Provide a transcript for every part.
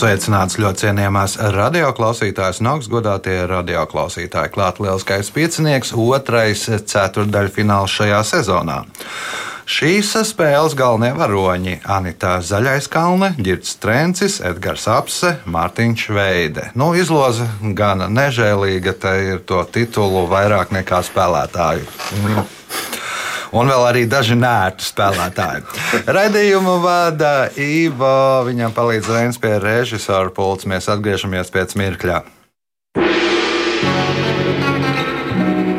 Sveicināts ļoti cienījamās radioklausītājas, un augstgadātie radioklausītāji. Klāt lielskais piecinieks, otrais ceturdaļfināls šajā sezonā. Šīs spēles galvenie varoņi - Anita Zaļaiskalne, Girts Trencis, Edgars Apse, Mārtiņš Veide. Nu, izloze gan nežēlīga, te ir to titulu vairāk nekā spēlētāju. Mm un vēl arī daži nērti spēlētāji. Radījumu vada Ivo, viņam palīdz Reins pie režisora pults. Mēs atgriežamies pēc mirkļa.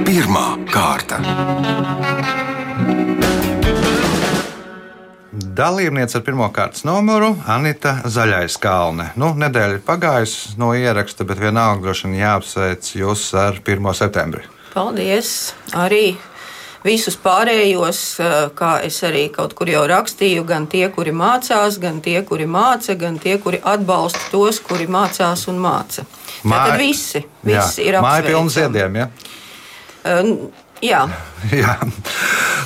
Pirmā kārta. Dalībniece ar pirmā kārtas numuru Anita Zaļais Kalne. Nu, nedēļa ir pagājusi no ieraksta, bet vienalga droši vien jāapsveic jūs ar 1. septembri. Paldies! Arī visus pārējos, kā es arī kaut kur jau rakstīju, gan tie, kuri mācās, gan tie, kuri māca, gan tie, kuri atbalsta tos, kuri mācās un māca. Māja, Tātad visi, visi jā, ir apsveicami. Māja pilna ziediem, ja? Jā. Jā.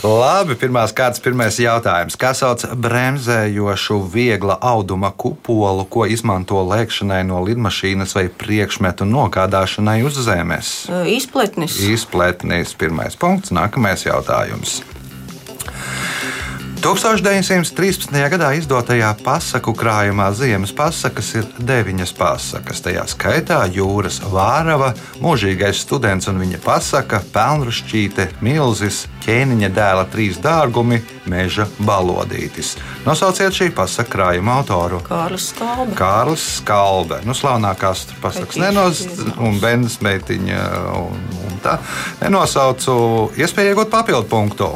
Labi, pirmās kārtas, pirmais jautājums. Kā sauc bremzējošu viegla auduma kupolu, ko izmanto lēkšanai no lidmašīnas vai priekšmetu nogādāšanai uz zemes? Izpletnis. Izpletnis. Pirmais punkts. Nākamais jautājums. 1913. gadā izdotajā pasaku krājumā ziemas pasakas ir deviņas pasakas. Tajā skaitā jūras vārava, mūžīgais students un viņa pasaka, pelnrušķīte, milzis, ķēniņa dēla trīs dārgumi, meža balodītis. Nosauciet šī pasaka krājuma autoru. Kārlis Skalbe. Kārlis Skalbe. Nu, slavenākās pasakas nenos, un Bendas meitiņa un, un tā. Nenosaucu iespēju iegūt papildu punktu.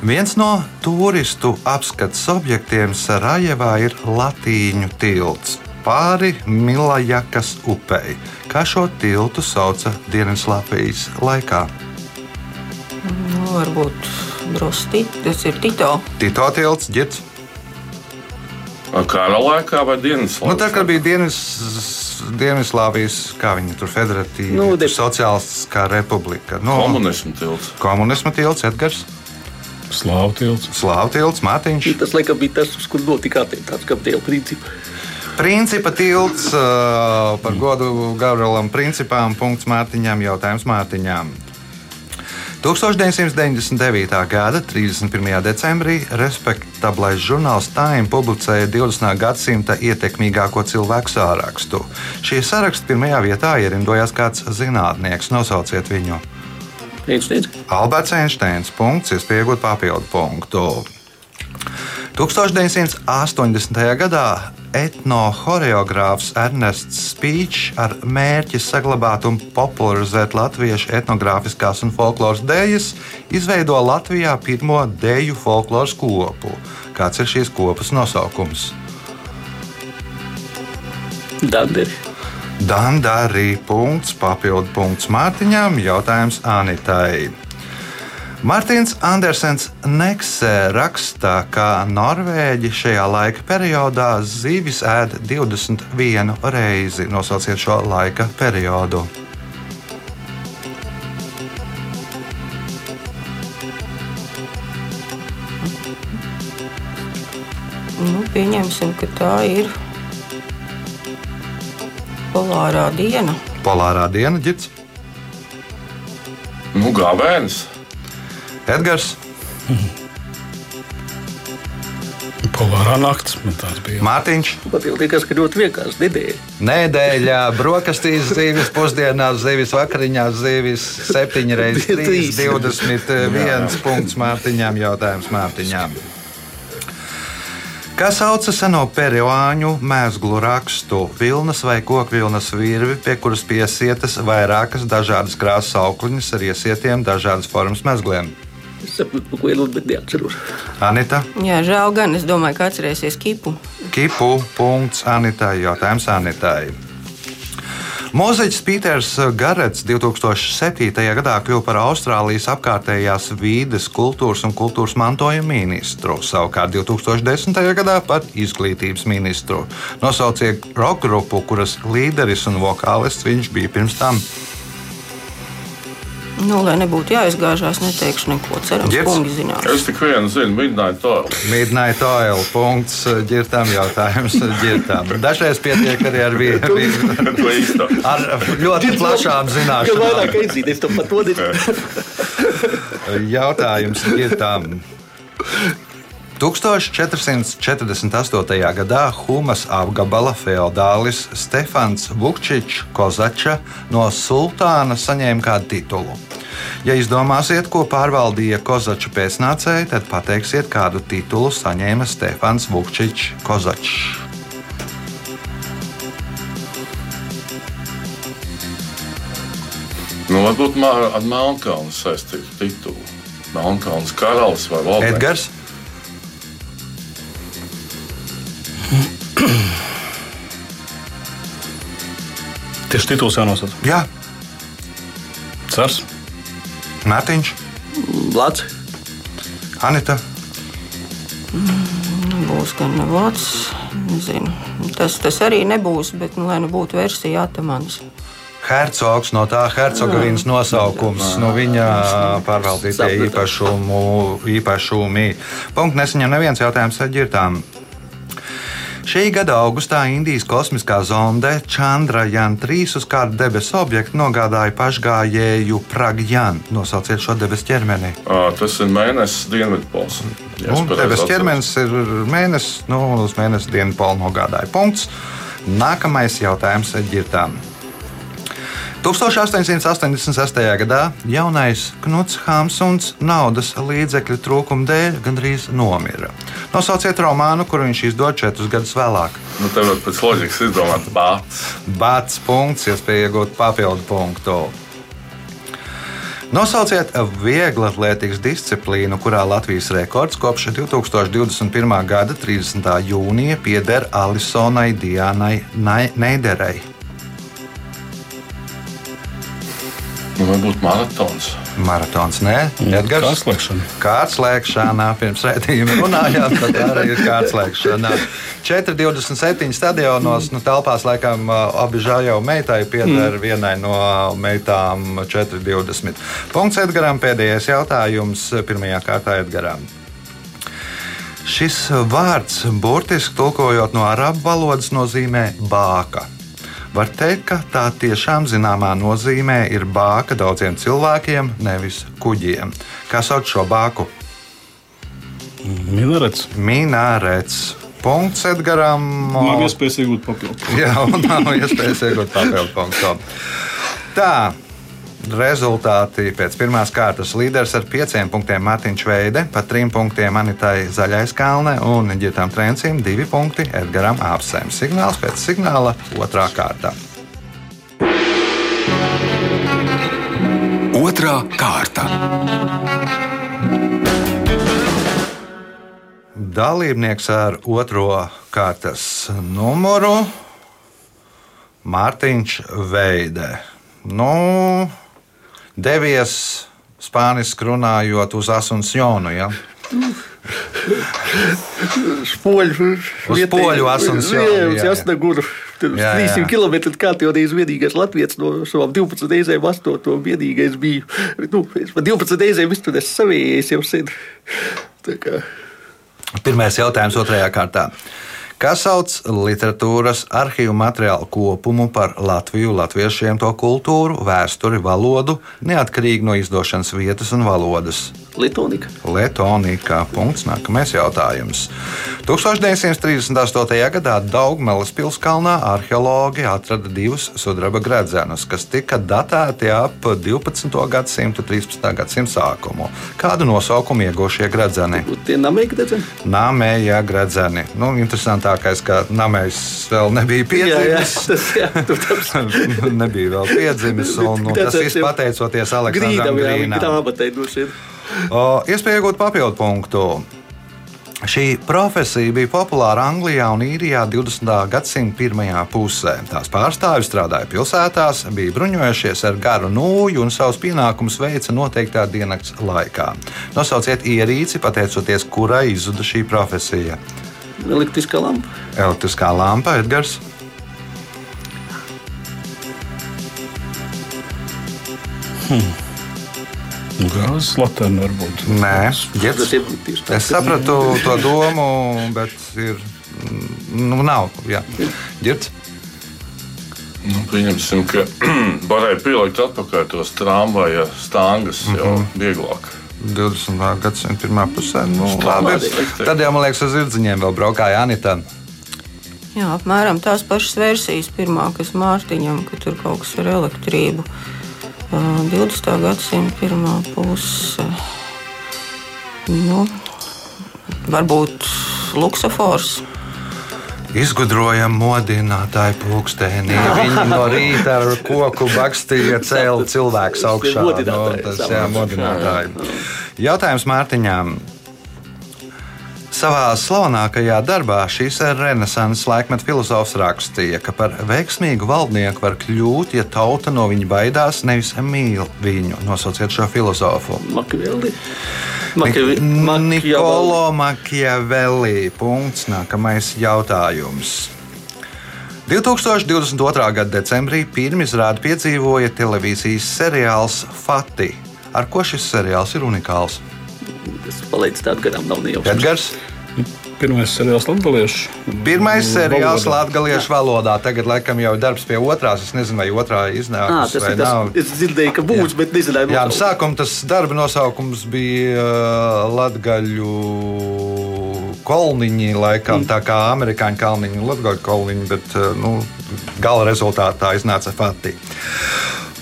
Viens no turistu apskates objektiem Sarajevā ir Latīņu tilts pāri Milajakas upei. Kā šo tiltu sauca Dienvidslāvijas laikā? Nu, varbūt Brosti, tas ir Tito. Tito tilts, ģits. Kara laikā vai Dienvidslāvijas? Nu, tā kā bija Dienvids. Dienvidslāvijas, kā viņi tur federatīvi, nu, sociālistiskā republika. No, komunisma tilts. Komunisma tilts, Edgars. Slāvtilts. Slāvtilts, Mārtiņš. Tas laikam bija tas, uz kur notika atentāts Gabriela principa. Principa tilts uh, par godu Gavrielam Principām. Punkts Mārtiņām, jautājums Mārtiņām. 1999. gada 31. decembrī respektablais žurnāls Time publicēja 20. gadsimta ietekmīgāko cilvēku sārakstu. Šī saraksta pirmajā vietā ierindojās kāds zinātnieks. Nosauciet viņu! Einsteins. Alberts Einsteins. Punkts, iespējot papildu punktu. 1980. gadā etnohoreogrāfs Ernests Spīčs ar mērķi saglabāt un popularizēt latviešu etnogrāfiskās un folkloras dēļas izveido Latvijā pirmo dēļu folkloras kopu. Kāds ir šīs kopas nosaukums? Danderi. Dandarī papildu punkts Mārtiņām, jautājums Anitai. Mārtiņš Andersens Neksē rakstā, ka Norvēģi šajā laika periodā zivis ēd 21 reizi. Nosauciet šo laika periodu. Nu, pieņemsim, ka tā ir Polārā diena. Polārā diena, ģits. Nu, gāvēns. Edgars. Polārā naktis man tāds bija. Mārtiņš. Liekas, ka ļoti vienkārši nedēļa. Nedēļā brokastīs zivis, pusdienās zivis, vakariņās zivis, 7 reizes 3, 21 punkts Mārtiņām, jautājums Mārtiņām. Kā sauca seno peruāņu mēslu rakstu, vilnas vai kokvilnas virvi, pie kuras piesietas vairākas dažādas krāsas aukliņas ar iesietiem dažādas formas mēsliem? Es saprotu, ko ielūdzu, bet neatceros. Anita? Jā, žēl gan. Es domāju, ka atcerēsies kipu. Kipu. Punkts Anitai. Jautājums Anitai. Mūziķis Pīters Garets 2007. gadā kļuva par Austrālijas apkārtējās vīdes, kultūras un kultūras mantojuma ministru, savukārt 2010. gadā par izglītības ministru. Nosauciet roka grupu, kuras līderis un vokālists viņš bija pirms tam. Nu, lai nebūtu jāizgāžās, neteikšu neko. Cerams, Girds? kungi zinās. Es tik vienu zinu, Midnight Oil. Midnight Oil. Punkts ģirtām jautājums ģirtām. Dažreiz pietiek arī ar, vi, vi, To īsto. ar ļoti plašām zināšanām. vairāk aizdīt, es tam pat to Jautājums ģirtām. 1448. gadā Humas apgabala feodālis Stefans Vukčičs Kozača no sultāna saņēma kādu titulu. Ja izdomāsiet, ko pārvaldīja Kozača pēcnācēji, tad pateiksiet, kādu titulu saņēma Stefans Vukčičs Kozačs. Nu, varbūt ar Melnkalnu saistītu titulu. Melnkalnas karalis vai valdnieks. Edgars, Tieši tituls jānosaka. Jā, Cers. Mārtiņš, Lats. Anita. Būs gan vārds, nezinu. Tas, tas arī nebūs, bet, nu, lai nu būtu versija Atamans. Hercogs no tā hercogovīnas nosaukums, no viņa pārvaldītie īpašumu, īpašumi. Punkts nesaņem neviens jautājums ar ģirtām. Šī gada augustā Indijas kosmiskā zonde Chandrayaan 3 uz kādu debesu objektu nogādāja pašgājēju Pragjan. Nosauciet šo debesu ķermeni. Ā, Tas ir mēnesis Dienvidpols. Nu, debesu ķermenis ir mēnesis, nu, uz mēnesi dienu polu nogādāja. Punkts. Nākamais jautājums ir ģirtām. 1886. gadā jaunais Knuts Hamsuns naudas līdzekļu trūkuma dēļ gandrīz nomira. Nosauciet romānu, kuru viņš izdod četrus gadus vēlāk. Nu, tev var pēc loģikas izdomāt bāts. Bāts punkts, iespēja iegūt papildu punktu. Nosauciet viegla atlētikas disciplīnu, kurā Latvijas rekords kopš 2021. gada 30. jūnija pieder Alisonai Dianai Nai- Nu, varbūt maratons. Maratons, nē, Edgars. Kā slēgšana? Kārtas lēkšanā pirms redzējuma runājām, tad arī ir kārtas lēkšanā. 4,27 stadionos, nu, telpās laikam abi žāļu meitai pieder mm. vienai no meitām 4,20. Punkts Edgaram, pēdējais jautājums pirmajā kārtā Edgaram. Šis vārds, burtiski tulkojot no arabu valodas, nozīmē bāka. Var teikt, ka tā tiešām zināmā nozīmē ir bāka daudziem cilvēkiem, nevis kuģiem. Kā sauc šo bāku? Minarets. Minārets. Punkts Edgaram. Nav iespējas iegūt papildu. Jā, nav iespējas iegūt papildu punktu. Tā. Rezultāti pēc pirmās kārtas līderis ar pieciem punktiem Mārtiņš Veide, pa trim punktiem Anitai Zaļais Kalne un Ģitam Trencim divi punkti Edgaram Apsēm. Signāls pēc signāla otrā kārta. Otra kārta. Dalībnieks ar otro kārtas numuru Mārtiņš Veide. Nu, devies spāniski runājot uz Asuncionu. Ja? Poļu, Uz poļu Asuncionu, jā, jā. Jasnaguru. Tur Jā, jā. 300 km kā jau reiz vienīgais Latvijas no savām 12 reizēm, 8 vienīgais bija. Nu, es pa 12 reizēm izturēju savējais jau sen. Pirmais jautājums otrajā kārtā. Kas sauc literatūras arhīvu materiālu kopumu par Latviju, latviešiem, to kultūru, vēsturi, valodu, neatkarīgi no izdošanas vietas un valodas? Letonika. Punkts. Nākamais jautājums. 1938. gadā Daugmelas pilskalnā arheologi atrada divus sudraba gredzenus, kas tika datēti ap 12. gadsimtu, 13. gadsimta sākumu. Kādu nosaukumu ieguvušie gredzeni? Tie namēki redzami. Namēja gredzeni. Nu, interesantākais, ka namējs vēl nebija Jā, jā, piedzimis. tas, jā, nebija vēl piedzimis, un, un tas viss pateicoties Aleksandram Grīdam, jā, Grīnam. Iespēja iegūt papildu punktu. Šī profesija bija populāra Anglijā un Īrijā 20. gadsimta pirmajā pusē. Tās pārstāvji strādāja pilsētās, bija bruņojušies ar garu nūju un savus pienākumus veica noteiktā diennakts laikā. Nosauciet ierīci, pateicoties kurai izzuda šī profesija. Elektriskā lampa. Elektriskā lampa, Edgars. Gāzes latēna varbūt. Nē, Tas ģirds. ir tieši tā. Es sapratu to domu, bet ir. Nu, nav. Jā, ģirds. Nu, pieņemsim, ka varēja pielikt atpakaļ tos tramvaja stāngas mm -hmm. jau vieglāk. 20. gadsimta pirmā pusē. Nu, labi. Tad jau, man liekas, uz zirdziņiem vēl braukāja Anita. Jā, apmēram tās pašas versijas. Pirmā, kas Mārtiņam, ka tur kaut kas ar elektrību. Uh, 20. gadsimta pirmā puse. Nu, varbūt luksofors. Izgudrojam modinātāju pulksteni. Viņi no rīta ar koku bakstīja cēlu cilvēku augšā. Modinātāji, tas savā jā, modinātāji. Jautājums Mārtiņām. Savā slavenākajā darbā šīs renesanses laikmeta filozofs rakstīja, ka par veiksmīgu valdnieku var kļūt, ja tauta no viņa baidās, nevis mīl viņu. Nosauciet šo filozofu. Makiavelli. Nikolo Makiavelli. Punkts. Nākamais jautājums. 2022. gada decembrī pirmizrādi piedzīvoja televīzijas seriāls Fati. Ar ko šis seriāls ir unikāls? Tas palīdz tādu gadām nav nejauši. Edgars. Pirmais seriāls Latvijas. Pirmais seriāls latviešu valodā. Tagad, laikam, jau ir darbs pie otrās. Es nezinu, vai otrā Ah, iznāks tas ir tas, es dzirdēju, ka būs, bet nezināju, Jā, nu, sākumā tas darba nosaukums bija uh, Latviju kolniņi, laikam, tā kā amerikāņu kalniņi latviešu kolniņi, bet uh, nu, gala rezultātā iznāca Fatī.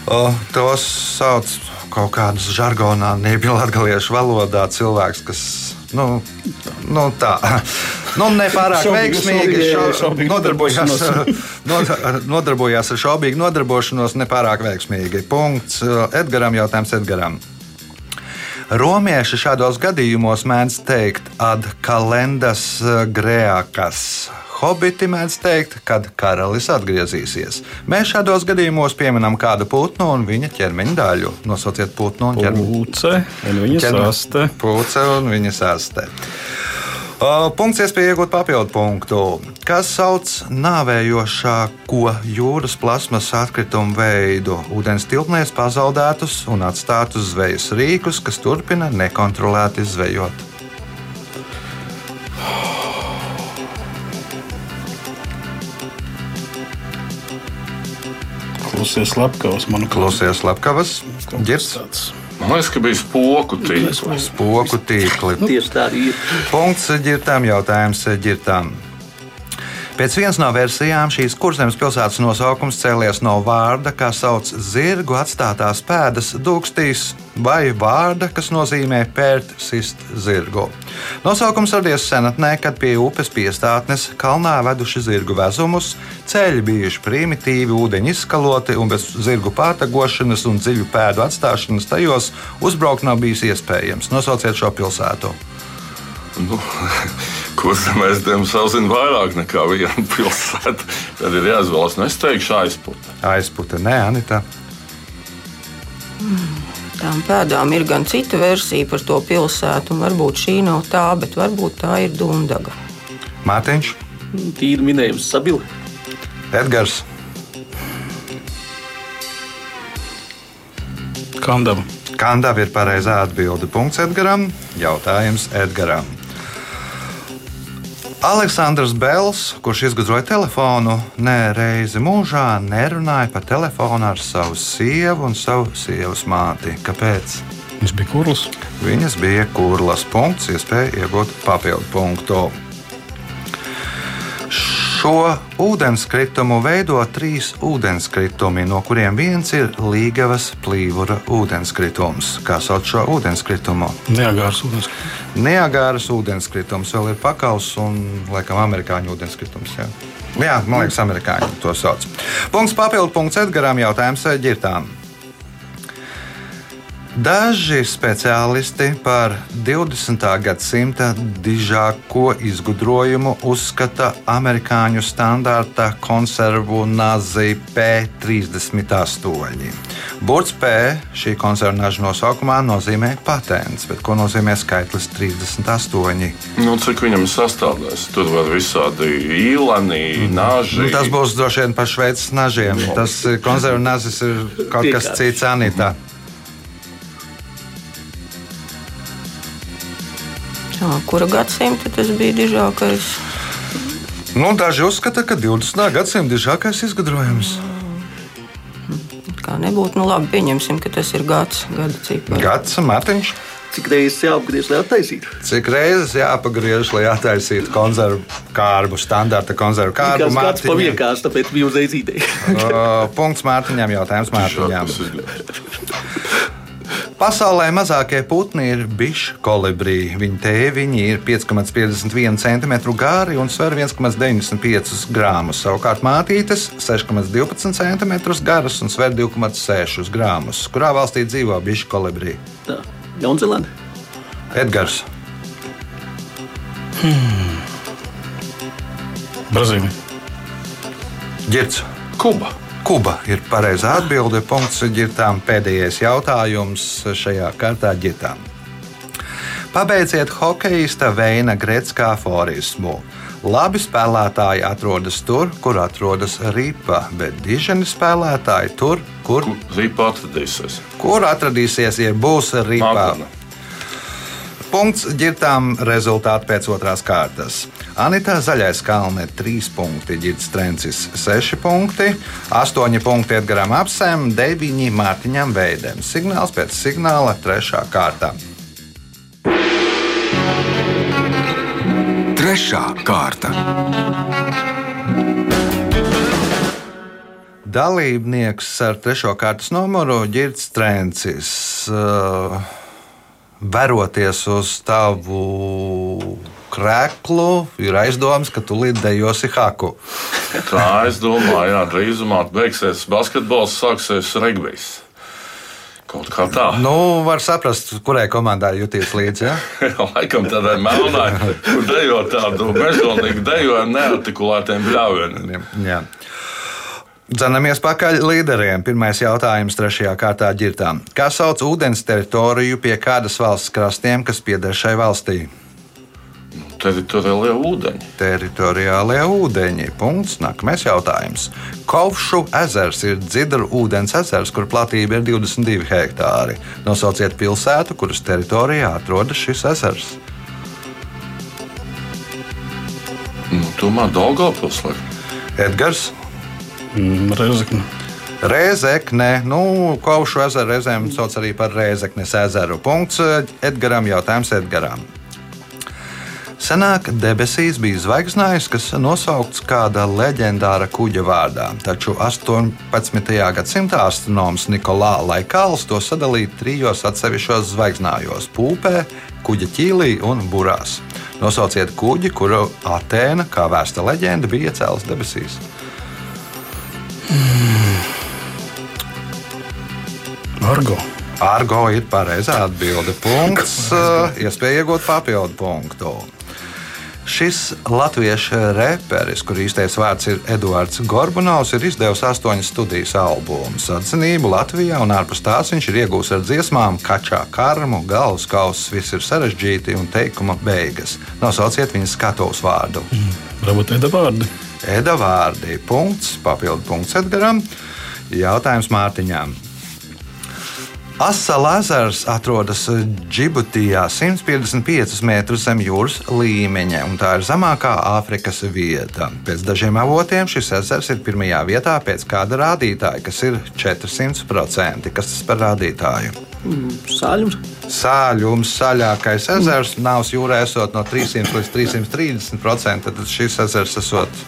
Uh, tos sauc kaut kādas žargonā, nebija latviešu valodā cilvēks, kas. Nu, nu tā, nu, nepārāk Šaubīgi, veiksmīgi šo- nodarbojās, nodarbojās ar šaubīgu nodarbošanos, nepārāk veiksmīgi. Punkts uh, Edgaram, jautājums Edgaram. Romieši šādos gadījumos mēdz teikt ad kalendas grēkas. Hobiti mēdz teikt, kad karalis atgriezīsies. Mēs šādos gadījumos pieminam kādu putnu un viņa ķermeņa daļu. Nosauciet putnu un ķermeņa Pūce un viņa ķermeņa- saste. Pūce un viņa sastē. Uh, Punkts, iespēja iegūt papildu punktu. Kas sauc nāvējošāko jūras plasmas atkritumu veidu? Ūdens tilpnēs pazaudētus un atstātus zvejas rīkus, kas turpina nekontrolēti zvejot. Klusies slepkavas, manuprāt. Klausies, Lepkavas, ģirs, Tāds. Man liekas, ka bija spoku tīkls. spoku tīkli. Tieši tā ir. Punkts ģirtām, jautājums ģirtām. Pēc vienas no versijām šīs kurzemes pilsētas nosaukums cēlies no vārda, kā sauc zirgu atstātās pēdas dūkstīs, vai vārda, kas nozīmē pērt sist zirgu. Nosaukums radies senatnē, kad pie upes piestātnes kalnā veduši zirgu vezumus, ceļi bijuši primitīvi, ūdeņi izskaloti un bez zirgu pārtagošanas un dziļu pēdu atstāšanas tajos uzbraukt nav bijis iespējams. Nosauciet šo pilsētu. Nu, Kurš mēs tam saucam vairāk nekā vienu pilsētu? Tad ir jāizvēlas. Nu, es teikšu, aizpūta. Aizputa, nē, Anita. Tām pēdām ir gan cita versija par to pilsētu, un varbūt šī nav tā, bet varbūt tā ir Dundaga. Mārtiņš, Tīri minējums sabili. Edgars, Kandava. Kandava ir pareizā atbilde. Punkts Edgaram. Jautājums Edgaram. Aleksandrs Bels, kurš izgudroja telefonu, ne reizi mūžā nerunāja pa telefonu ar savu sievu un savu sievas māti. Kāpēc? Viņš bija kurls. Viņas bija kurlas punkts, iespēja iegūt papildu punktu. Šo ūdenskritumu veido trīs ūdenskritumi, no kuriem viens ir Līgavas plīvura ūdenskritums. Kā sauc šo ūdenskritumu? Neagārs ūdens. Neagāras ūdenskritums, vēl ir pakaus un, laikam, amerikāņu ūdenskritums. Jā, jā man liekas, amerikāņi to sauc. Punkts papildu punkts Edgaram jautājums ģirtām. Daži speciālisti par 20. gadsimta dižāko izgudrojumu uzskata amerikāņu standarta konservu nazi P38. Burts P šī konservāža nosaukumā nozīmē patents, bet ko nozīmē skaitlis 38? Nu, cik viņam ir sastāvdaļas? Tur var visādi īlani, nāži. Nu, tas būs droši vien par šveices nažiem. Tas konservāžas ir kaut kas cits, Anita. Tā, kura gadsimta tas bija dižākais? Nu, daži uzskata, ka 20. gadsimta dižākais izgudrojums. Kā nebūtu, nu labi, pieņemsim, ka tas ir gads, gada cipars. Gads Mārtiņš. Cik reizes jāapgriež, lai attaisītu? Cik reizes jāpagriež, lai attaisītu konservu kārbu, standarta konservu kārbu? Pa Mārtiņam? vienkārši, tāpēc bija uzreiz ideja. Punkts Mārtiņam, jautājums Mārtiņam. Pasaulē mazākie putni ir bišu kolibrī. Viņa tēviņi ir 5,51 cm gari un sver 1,95 grāmus. Savukārt mātītes 6,12 cm garas un sver 2,6 grāmus. Kurā valstī dzīvo bišu kolibrī? Tā, Jaunzēlanda. Edgars. Brazīlija. Girts. Kuba. Kuba ir pareizā atbilde. Punkts ģirtām. Pēdējais jautājums šajā kārtā ģirtām. Pabeidziet hokeja Veina Gretskā aforismu. Labi spēlētāji atrodas tur, kur atrodas ripa, bet diženi spēlētāji tur, kur, Rīpa atradīsies. kur atradīsies, ja būs ripa. Nākamā. Punkts ģirtām rezultāti pēc otrās kārtas. Anita Zaļais kalne 3 punkti, Girts Trencis 6 punkti, 8 punkti Edgaram Apsēm, 9 Mārtiņam Veidem. Signāls pēc signāla 3. kārtā. Trešā kārta. Dalībnieks ar trešo kārtas numuru Girts Trencis. Uh, Veroties uz tavu krēklu, ir aizdoms, ka tu lidojosi haku. Tā es domāju, jā, drīzumā beigsies basketbols, sāksies regbijs. Kaut kā tā. Nu, var saprast, kurai komandai jūties līdzi. Ja? Laikam tādai melnai, kur dejo tādu mežonīgu dejojumu neartikulētiem bļāvieniem. Jā. Dzenamies pakaļ līderiem. Pirmais jautājums trešajā kārtā ģirtām. Kā sauc ūdens teritoriju pie kādas valsts krastiem, kas pieder šai valstī? Teritoriālie ūdeņi. Teritoriālie ūdeņi. Punkts. Nākamais jautājums. Kovšu ezers ir dzidru ūdens ezers, kur platība ir 22 hektāri. Nosauciet pilsētu, kuras teritorijā atrodas šis ezers. Nu, tomēr Daugavpils. vai? Edgars. Mm, Reizekne. Rēzekne, nu, Kaušu ezeru reizēm sauc arī par Rēzeknes ezeru. Punkts Edgaram, jautājums Edgaram. Senāk debesīs bija zvaigznājs, kas nosaukts kāda leģendāra kuģa vārdā, taču 18. gadsimta astronoms Nikolā Laikāls to sadalīja trijos atsevišķos zvaigznājos - pūpē, kuģa ķīlī un burās. Nosauciet kuģi, kuru Atēna, kā vēsta leģenda, bija iecēlus debesīs. Argo. Argo ir pareizā atbilde. Punkts. Iespēja iegūt papildu punktu. Šis latviešu reperis, kur īstais vārds ir Eduards Gorbunovs, ir izdevis astoņas studijas albumus. Atzinību Latvijā un ārpus tās viņš ir iegūs ar dziesmām Kačā karmu, galvas kausa, viss ir sarežģīti un teikuma beigas. Nosauciet viņas skatuves vārdu. Varbūt Eda vārdi. Eda vārdi. Punkts, papildu punkts Edgaram. Jautājums Mārtiņām. Asala ezers atrodas Džibutijā, 155 metrus zem jūras līmeņa, un tā ir zemākā Āfrikas vieta. Pēc dažiem avotiem šis ezers ir pirmajā vietā pēc kāda rādītāja, kas ir 400%. Kas tas par rādītāju? Sāļums. Sāļums, saļākais ezers, Nāves jūrā esot no 300 līdz 330%, tad šis ezers esot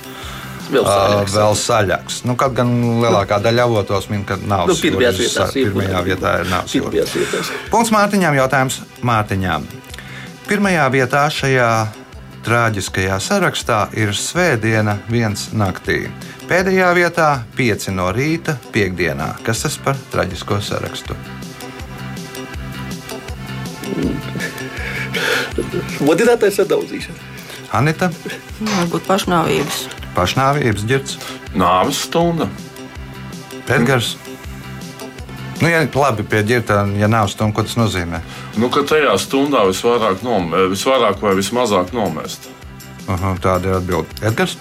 Vēl Ā, sāļāks. vēl saļāks. Nu, kaut gan lielākā daļa avotos min, ka nav Nu, pirmajās vietās ir. Pirmajā vietā ir vietās. Punkts Mārtiņām. Jautājums Mārtiņām. Pirmajā vietā šajā traģiskajā sarakstā ir Svētdiena, viens naktī. Pēdējā vietā - 5 no rīta, piekdienā. Kas tas par traģisko sarakstu? Modinātais sadauzīšana. Anita, Varbūt pašnāvības. Pašnāvības ģirts, Nāves stunda. Edgars. Nu, ja labi pie ģirta, ja nav stundu, ko tas nozīmē? Nu, ka tajā stundā visvairāk, nom, visvairāk vai vismazāk nomest. Aha, tāda ir atbilde. Edgars.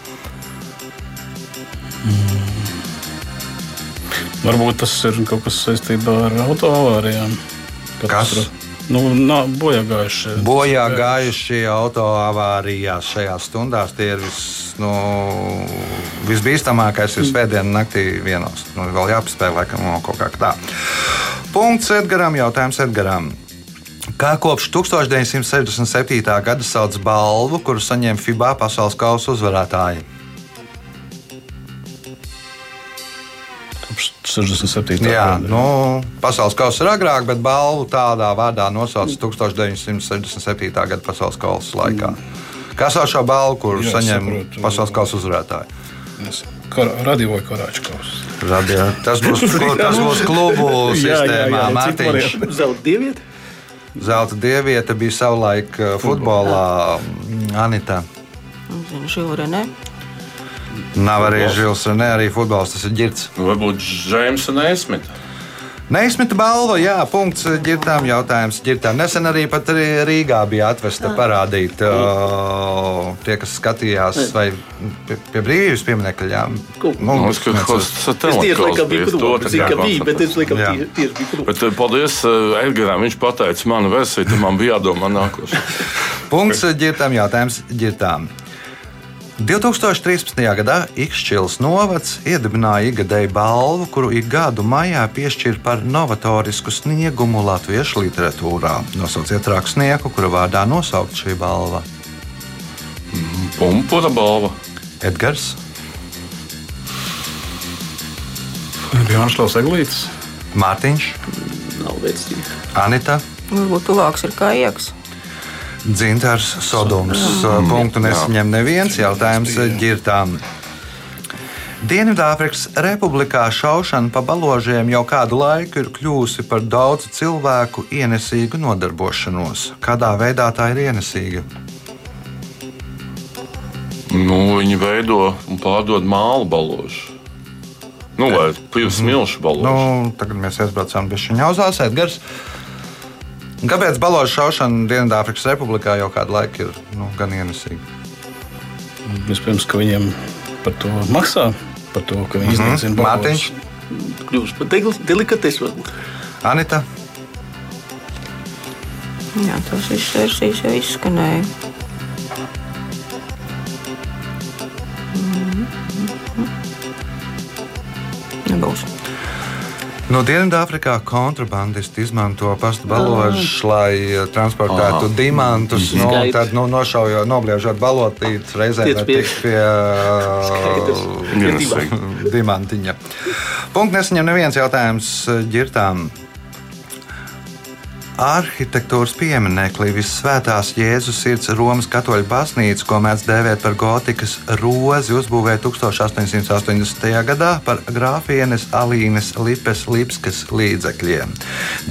Varbūt tas ir kaut kas saistībā ar autoavārijām. Kas? tur Nu, nav bojā gājuši. Bojā gājušie auto avārijās šajās stundās tie ir vis, nu, visbīstamākais. Ir svētdiena naktī vienos. Nu, vēl jāpaspēj laikam no kaut kā tā. Punkts Edgaram, jautājums Edgaram. Kā kopš 1967. gada sauc balvu, kuru saņem FIBA pasaules kausa uzvarētāji? 67. Jā, gada. nu, pasaules kausa ir agrāk, bet balvu tādā vārdā nosauca 1967. gada pasaules kausa laikā. Kas sauc šo balvu, kuru Jā, saņem saprotu. pasaules kausa uzvarētāji? Es- Kar, radio vai karāčkaus. Tas būs, tas būs klubu sistēmā. Mārtiņš, Zelta dieviete. zelta dieviete bija savulaik uh, futbolā. mm, Anita. Zinu, Žilre, ne? Nav arī Žils, ne arī futbols, tas ir ģirts. Varbūt Džeimsa Neismita. Neizmita balva, jā, punkts ģirtām, jautājums ģirtām. Nesen arī pat arī Rīgā bija atvesta parādīt uh, tie, kas skatījās, vai pie, pie brīvības pieminekļa. jā. Nu, ir Es tieši laikam biju. Es zinu, ka bija, bet es laikam tieši biju klubā. Bet eh, paldies eh, Edgaram. Viņš pateica manu versiju, tad man bija jādomā nākošais. Punkts ģirtām, jautājums ģirtām. 2013. gadā Ikšķils novads iedibināja ikgadēju balvu, kuru ik gadu maijā piešķir par novatorisku sniegumu latviešu literatūrā. Nosauciet rakstnieku, kura vārdā nosaukt šī balva. Pumpura balva. Edgars, Bija Anšlaus Eglītis. Mārtiņš, Nav vecīgi. Anita. Varbūt tuvāks ir kā ieks. Dzintars, Sodums. Punktu nesaņem neviens jautājums ģirtām. Dienvidāfrikas Republikā šaušana pa baložiem jau kādu laiku ir kļuvusi par daudzu cilvēku ienesīgu nodarbošanos. Kādā veidā tā ir ienesīga? Nu, viņi veido un pārdod mālu baložu. Nu, vai pīles milšu baložu. Nu, tagad mēs aizbraucām pie šī ņauzās, Edgars. Kāpēc baložu šaušana Dienvidāfrikas Republikā jau kādu laiku ir nu, gan ienesīga? Vispirms, ka viņiem par to maksā, par to, ka viņi iznīcina balvas. Mārtiņš, Kļūst par delikatesu. Anita. Jā, tas viss versijas jau izskanēja. Nebūs. No Dienvidāfrikā kontrabandisti izmanto pastu baložus, lai eh, transportētu Aha. diamantus. No, Skaidrs. tad, nu, nošaujot, nobliežot balotītes, reizē var pie- Skaidrs. Ienesīgi. diamantiņa. Punkts nesaņem neviens jautājums eh, ģirtām. Arhitektūras pieminekli Visvētās Jēzus sirds Romas katoļu baznīca, ko mēdz dēvēt par gotikas rozi, uzbūvēja 1880. gadā par grāfienes Alīnes Lipes Lipskas līdzekļiem.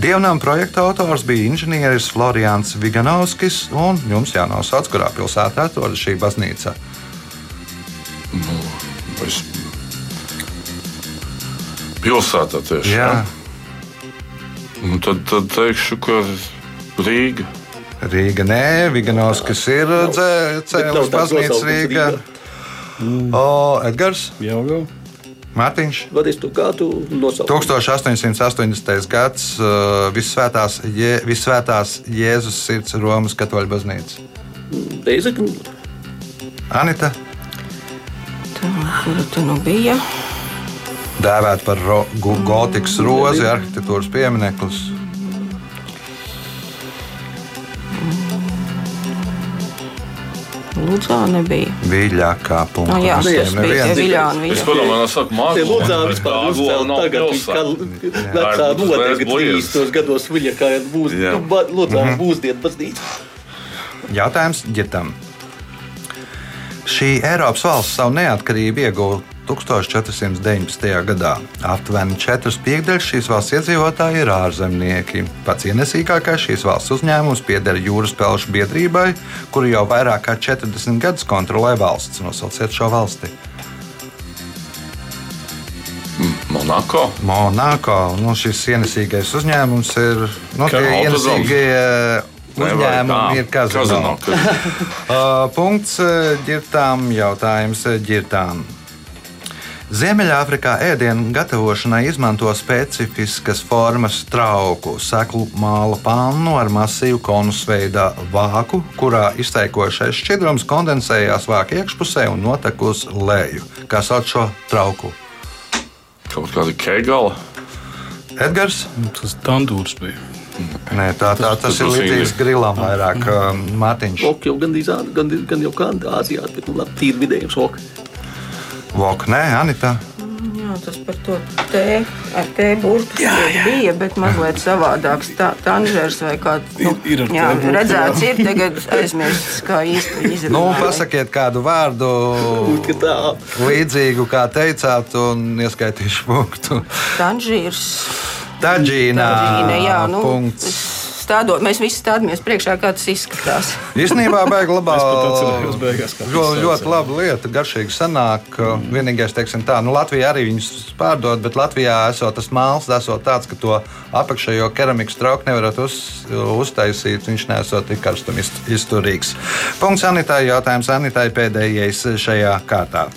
Dievnam projekta autors bija inženieris Florians Viganovskis, un jums jānosauc, kurā pilsētā atrodas šī baznīca. Es... Pilsētā tieši. Jā, Nu, tad, tad teikšu, ka Rīga. Rīga nē, Viganovskis ir tāds baznīca Rīga. O, Edgars, Jau jau. Mārtiņš. Vadīs to kā tu nosauc. 1880. gads uh, Visvētās, Je, Visvētās Jēzus sirds Romas katoļu baznīca. Reizekni. Anita Tā, kura tu nu bija? Dēvēta par ro, gu, gotikas rozi, arhitektūras piemineklis. Lūdzā nebija. Viļākā Nu, punkta. jā, tas bija viļāni. Es padomāju, no sākuma mākslinieks. lūdzā vispār uzcēla tagad, kā vecā nodega 30. gados viņa kā būs, lūdzā būsdienu baznīca. Jautājums ģitam. Šī Eiropas valsts savu neatkarību ieguva 1419. gadā. Aptuveni 4 piekdaļas šīs valsts iedzīvotāji ir ārzemnieki. Pats ienesīgākais šīs valsts uzņēmums pieder jūras pelšu biedrībai, kuru jau vairāk kā 40 gadus kontrolē valsts. Nosauciet šo valsti. Monako. Monako. Nu, šis ienesīgais uzņēmums ir. Nu, tie Autodoms. ienesīgie uzņēmumi ir kazino. Uh, punkts uh, ģirtām, jautājums uh, ģirtām. Ziemeļāfrikā ēdienu gatavošanai izmanto specifiskas formas trauku, seklu māla pannu ar masīvu konusveidā vāku, kurā izteikošais šķidrums kondensējās vāka iekšpusē un notek uz leju. Kā sauc šo trauku? Kaut kāda kegala. Edgars? Tas tandūrs bija. Nē, tā, tā, tas, tas ir būs līdzīgs grilam vairāk. Mārtiņš, Ok, jau gandrīz ā- gan, gan jau kāda Āzijā, bet nu, tīri vidējums ok. Vok, nē, Anita. Jā, tas par to tē, ar tē burtu bija, bet mazliet savādāks. Tā tanžers vai kā nu, Ir- ir ar jā, tē burtu, redzēts, jā. ir tagad aizmirsts, kā īsti Nu, izrunāt. pasakiet kādu vārdu līdzīgu, kā teicāt, un ieskaitīšu punktu. Tanžīrs. Taģīnā. Tanžīna, jā, nu, punkts. Stādot, mēs visi stādamies priekšā, kā tas izskatās. Īstenībā baigi labā. Es pat atcerējos beigās, kā Ļoti, laba lieta, garšīgi sanāk. Vienīgais, teiksim tā, nu Latvijā arī viņus pārdod, bet Latvijā esot tas māls, esot tāds, ka to apakšējo keramikas trauku nevarat uz, uztaisīt, viņš nesot tik karstam iz- izturīgs. Punkts Anitai, jautājums Anitai pēdējais šajā kārtā.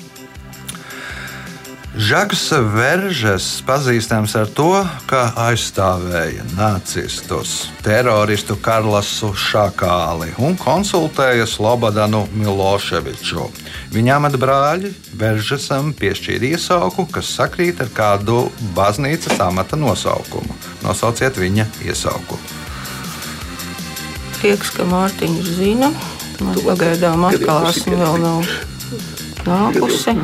Žaks Veržes pazīstams ar to, ka aizstāvēja nacistus, teroristu Karlasu Šakāli un konsultēja Slobodanu Miloševiču. Viņa amata brāļi Veržesam piešķīra iesauku, kas sakrīt ar kādu baznīcas amata nosaukumu. Nosauciet viņa iesauku. Prieks, ka Mārtiņš zina. Man pagaidām Kad jau atklāsme vēl nav nākusi.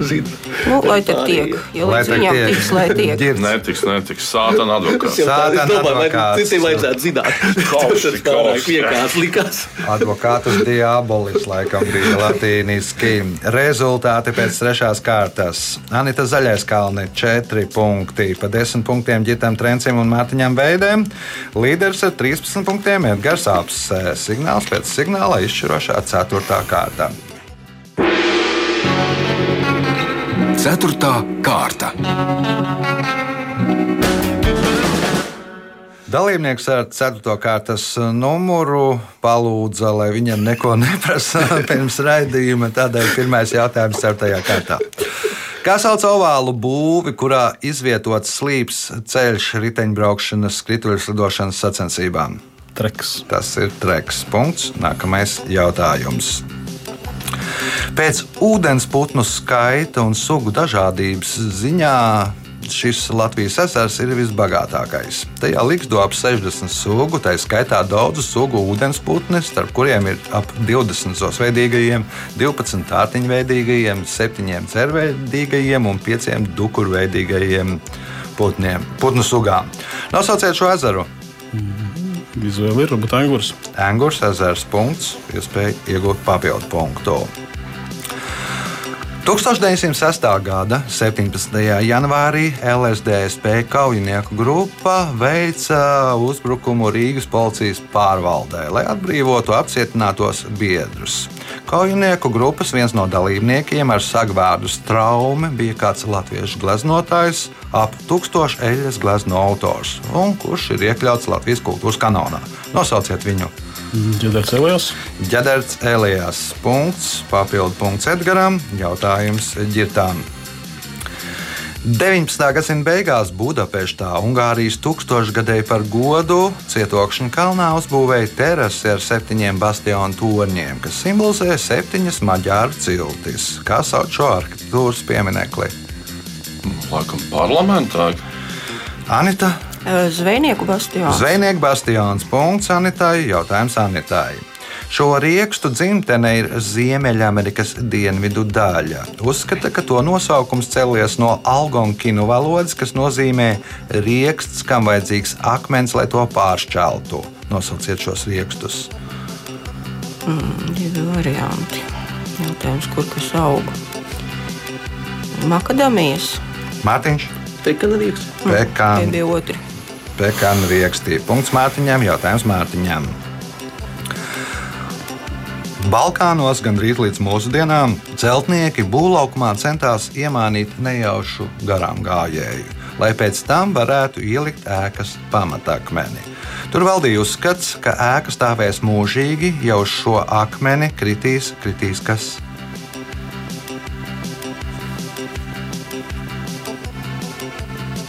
Zina. Nu, lai tad tiek, jo Lai līdz viņam tiek. tiks, lai tiek. Ģirds. Netiks, netiks. Sātana advokāts. tā, Sātana domāju, advokāts. citiem vajadzētu zināt. Kausi, Tas pārāk vienkārši likās. Advokātus diabolis laikam bija latīniski. Rezultāti pēc trešās kārtas. Anita Zaļais kalni 4 punkti. Pa 10 punktiem ģitam Trencim un Mārtiņam Veidēm. Līderis ar 13 punktiem Edgars Apsē. Signāls pēc signāla izšķirošā 4. kārta. Ceturtā kārta. Dalībnieks ar 4. kārtas numuru palūdza, lai viņam neko neprasa pirms raidījuma. Tādēļ pirmais jautājums 4. kārtā. Kā sauc ovālu būvi, kurā izvietots slīps ceļš riteņbraukšanas, skrituļslidošanas sacensībām? Treks. Tas ir treks. Punkts. Nākamais jautājums. Pēc ūdens putnu skaita un sugu dažādības ziņā šis Latvijas ezers ir visbagātākais. Tajā liksto ap 60 sugu, tā skaitā daudzu sugu ūdensputni, starp kuriem ir ap 20 zosveidīgajiem, 12 ārtiņveidīgajiem, 7 cerveidīgajiem un 5 dukurveidīgajiem putniem, putnu sugām. Nosauciet šo ezeru! Izvēle ir varbūt angurs. Angurs ezers punkts, iespēja iegūt papildu punktu. 1906. gada 17. janvārī LSDSP kaujinieku grupa veica uzbrukumu Rīgas policijas pārvaldē, lai atbrīvotu apcietinātos biedrus. Kaujinieku grupas viens no dalībniekiem ar sagvārdu straumi bija kāds latviešu gleznotājs, ap tūkstošu eļļas glezno autors, un kurš ir iekļauts Latvijas kultūras kanālā. Nosauciet viņu! Ģedars Elijos. Ģenerāts Elijas. Punkts, papildu punkts Edgaram. Jautājums ģirtām. 19. gadsimta beigās Budapeštā Ungārijas tūkstošgadēji par godu cietokšņa kalnā uzbūvēja terasi ar septiņiem bastionu torņiem, kas simbolizē septiņas maģāru ciltis. Kā sauc šo arhitektūras pieminekli? Laikam parlamentā. Anita Zvejnieku bastions. Zvejnieku bastions. Punkts Anitai. Jautājums Anitai. Šo riekstu dzimtene ir Ziemeļamerikas dienvidu daļa. Uzskata, ka to nosaukums cēlies no algonkinu valodas, kas nozīmē rieksts, kam vajadzīgs akmens, lai to pāršķeltu. Nosauciet šos riekstus. Divi varianti. Jautājums, kur kas aug? Makadamijas. Mārtiņš, Pekāna otri. Pekāna riekstī. Punkts Mārtiņam, jautājums Mārtiņam. Balkānos gandrīz līdz mūsdienām celtnieki būvlaukumā centās iemānīt nejaušu garām gājēju, lai pēc tam varētu ielikt ēkas pamatakmeni. Tur valdīja uzskats, ka ēka stāvēs mūžīgi, jau uz šo akmeni kritīs, kritīs kas.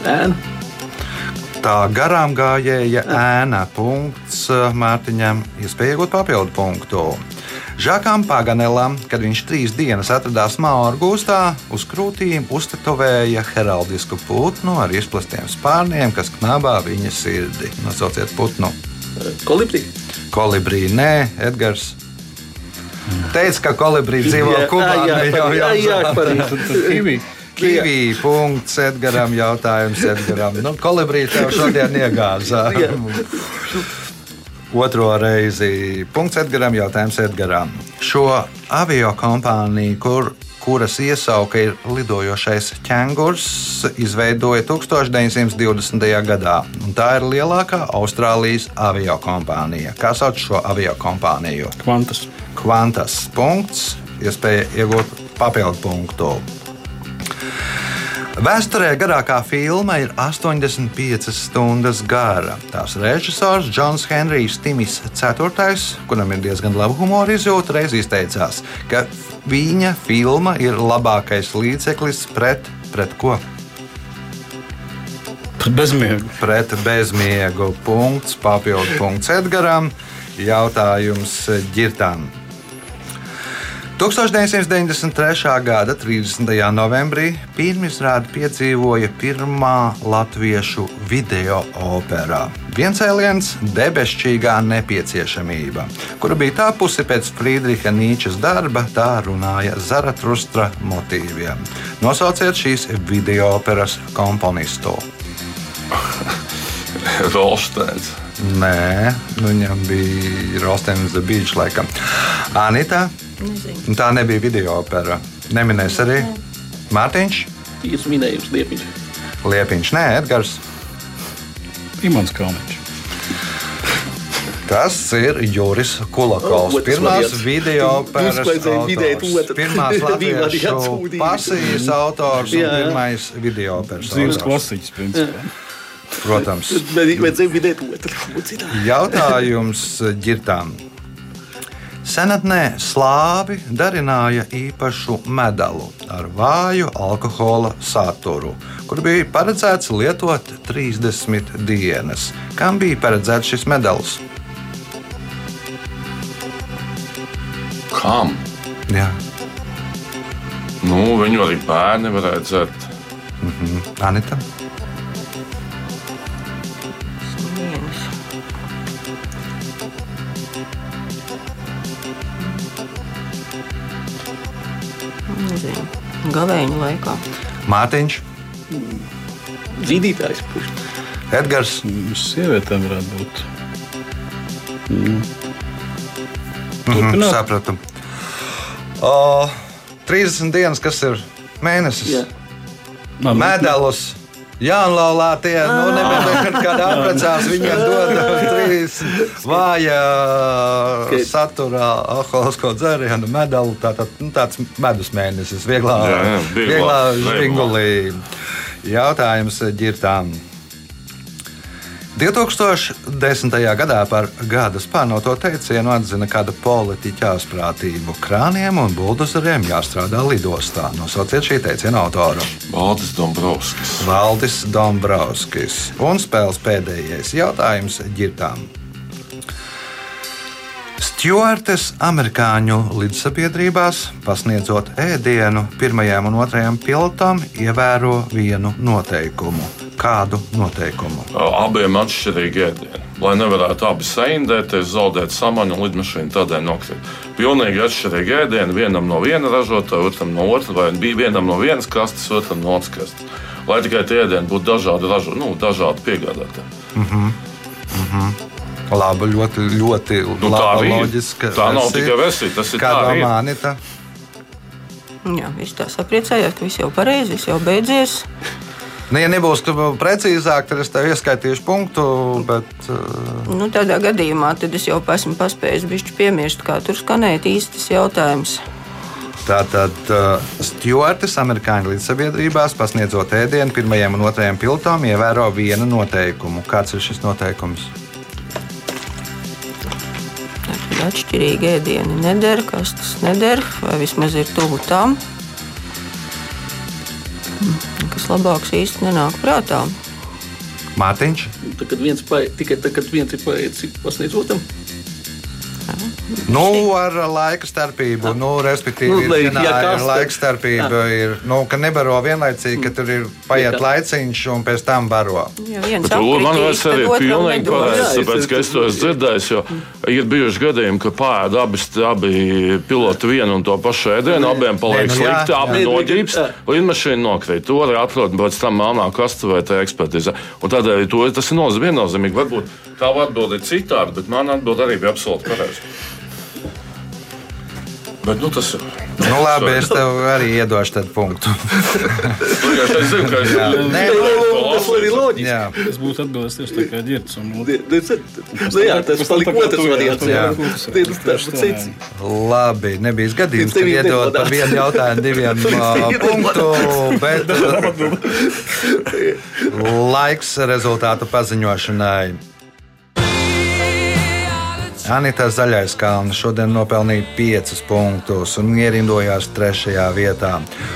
Ēna. Tā garām gājēja ēna punkts Mārtiņam, iespēja iegūt papildu punktu. Žakam Paganelam, kad viņš trīs dienas atradās Mauru gūstā, uz krūtīm uztetovēja heraldisku putnu ar izplastiem spārniem, kas knabā viņa sirdi. Nosauciet putnu. Kolibrī. Kolibrī, nē, Edgars. Teica, ka kolibrī dzīvo Jā, Kubā. jā, jā, jā, pareizi. Kivī. Kivī, punkts Edgaram, jautājums Edgaram. Nu, kolibrī tev šodien iegāzā. Otro reizi. Punkts Edgaram, jautājums Edgaram. Šo avio kompāniju, kur, kuras iesauka ir lidojošais ķēngurs, izveidoja 1920. gadā. Tā ir lielākā Austrālijas avio kompānija. Kā sauc šo avio kompāniju? Kvantas. Kvantas punkts, iespēja iegūt papildu punktu. Vēsturē garākā filma ir 85 stundas gara. Tās režisors Džons Henrijs Timis IV, kuram ir diezgan laba humora izjūta, reiz izteicās, ka viņa filma ir labākais līdzeklis pret, pret ko? Bezmiegu. Pret bezmiegu. Punkts, papildu punkts Edgaram. Jautājums ģirtām. 1993. gada 30. novembrī pirmizrādi piedzīvoja pirmā latviešu video operā. Viencēliens debesšķīgā nepieciešamība, kura bija tapusi pēc Friedriča Nīčes darba, tā runāja Zaratustra motīviem. Nosauciet šīs video operas komponistu. Rolsteins. Nē, nu, viņam bija The Beach, laikam. Anita, Nezinu. tā nebija video opera. Neminēs arī Mārtiņš, Tiesa minējums liepiņš. Liepiņš, Nē, Edgars. Imants Kalniņš. Tas ir Juris Kulakovs. O, otrs Pirmās variants. video operas autors. otru. Pirmās latviešu pasijas autors un pirmais video operas Dzīves autors. klasiķis, principā. Protams. Bet vajadzēja minēt otru. Ucināt. Jautājums ģirtām. Senatnē slāvi darināja īpašu medalu ar vāju alkohola saturu, kur bija paredzēts lietot 30 dienas. Kam bija paredzēts šis medaļs? Kam? Jā, Nu, viņu arī bērni varētu dzert. Anita. Nezinu. Gavēņa laikā. Mātiņš, Zīdītājs. puš. Edgars, Uz sievietēm varētu būt. Mm. Turpināt. sapratu. O, 30 dienas, kas ir mēnesis? Jā. Nā, nu, Medaļus. Jaunlaulātie, nu, nevienmēr, kad apprecās, viņiem dod trīs vāja saturā alkoholisko dzērienu medaļu. Tātad, nu, tāds medus mēnesis, vieglā, Jā, jā, vieglā. žvingulī. Jautājums ģirtām. 2010. gadā par gada spārnoto teicienu atzina kāda politiķa asprātību. Krāniem un buldozeriem jāstrādā lidostā. Nosauciet šī teiciena autoru. Valdis Dombrovskis. Valdis Dombrovskis. Un spēles pēdējais jautājums ģirtām. Stjuartes amerikāņu līdzsabiedrībās, pasniedzot ēdienu pirmajam un otrajam pilotam, ievēro vienu noteikumu. Kādu noteikumu? Abiem atšķirīgi ēdieni. Lai nevarētu abi saindēties, zaudēt samaņu un lidmašīnu tādēļ nokrīt. Pilnīgi atšķirīgi ēdieni. Vienam no viena ražotāja, otram no otras, vai bija vienam no vienas kastes, otram no otras kastes. Lai tikai tie ēdieni būtu dažādi, ražo, nu, dažādi piegādātāji. Labi, ļoti, ļoti Nu, tā laba, ir. loģiska. Tā nav versija. tikai versija, tas ir Kā tā domā Anita? Jā, viss tā sapriecājās, ka viss jau pareizi, viss jau beidzies. Nu, ja nebūs precīzāk, tad es tev ieskaitīšu punktu. Bet, uh, Nu, tādā gadījumā es jau esmu paspējis piemirst, kā tur skanēja īstas jautājums. Tātad uh, stjuartes amerikāņu līdzsabiedrībās pasniedzot ēdienu pirmajam un otrajam pilotam, ievēro vienu noteikumu. Kāds ir šis noteikums? Atšķirīgi ēdieni neder, kas tas neder, vai vismaz ir tuvu tam. Mm, nekas labāks īsti nenāk prātā. Mārtiņš. Tad, kad viens pa, tikai tad, kad viens ir paēdis, pasniedz otram. Nu, ar laika starpību, nu, respektīvi, Nu, ir, ja ja kas, ir laika starpība. Ir, nu, ka nebaro vienlaicīgi, ka tur ir paiet Jā. laiciņš un pēc tam baro. Ja viens Bet to man liekas, arī pilnīgi pareizi. Jā, Tāpēc, ka es to esmu dzirdējis, jo ir bijuši gadījumi, ka pāēd abi, abi piloti vienu un to pašu ēdienu, abiem paliek Nē, nu jā, slikti, jā. abi nu, noģības, jā. lidmašīna nokrīt. To arī atrod pēc tam melnā kastuvē, tā ekspertīze. Un tādēļ to, tas ir noz- viennozīmīgi. Varbūt tā atbilde ir citāda, bet man atbilde arī bija absolūti pareiza. Bet, nu, tas ir. Nu, labi, es tev arī iedošu tādu punktu. Es zinu, ka Tas arī loģiski. jā. Tas būtu atbildēs tieši tā kā ģērbs. Un, Nu, jā, tas tam palika otrs variants. tas ir secīgi. Labi, nebija gadījums, ka Tev ir iedod par vienu jautājumu diviem punktu, bet laiks rezultātu paziņošanai. Anita Zaļais kalns šodien nopelnīja 5 punktus un ierindojās 3. vietā.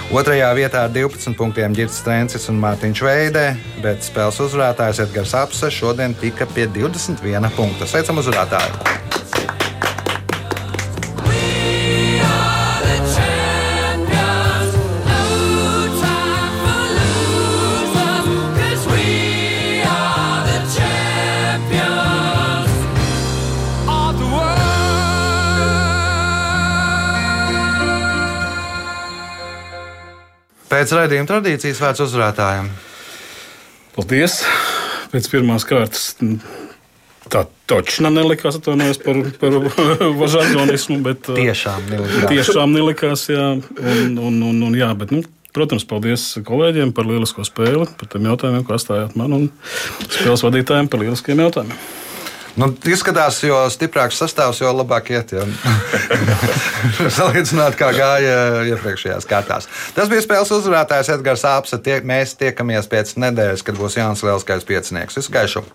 Otrajā vietā ar 12 punktiem Girts Strencis un Mārtiņš Veidē, bet spēles uzvarētājs Edgars Apse šodien tika pie 21 punkta. Sveicam uzvarētāju! Pēc raidījuma tradīcijas vērts uzvarētājiem. Paldies! Pēc pirmās kārtas tā točna nelikās, atvainojos par, par žargonismu, bet Tiešām nelikās. tiešām nelikās, jā. Un, un, un, un, jā bet, nu, protams, paldies kolēģiem par lielisko spēli, par tiem jautājumiem, ko atstājāt man, un spēles vadītājiem par lieliskiem jautājumiem. Nu, izskatās, jo stiprāks sastāvs, jo labāk iet. Ja. Salīdzināt, kā gāja iepriekšējās kārtās. Tas bija spēles uzvarētājs Edgars Apse. Tie, mēs tiekamies pēc nedēļas, kad būs Jānis Lielskais piecinieks. Visu gaišu!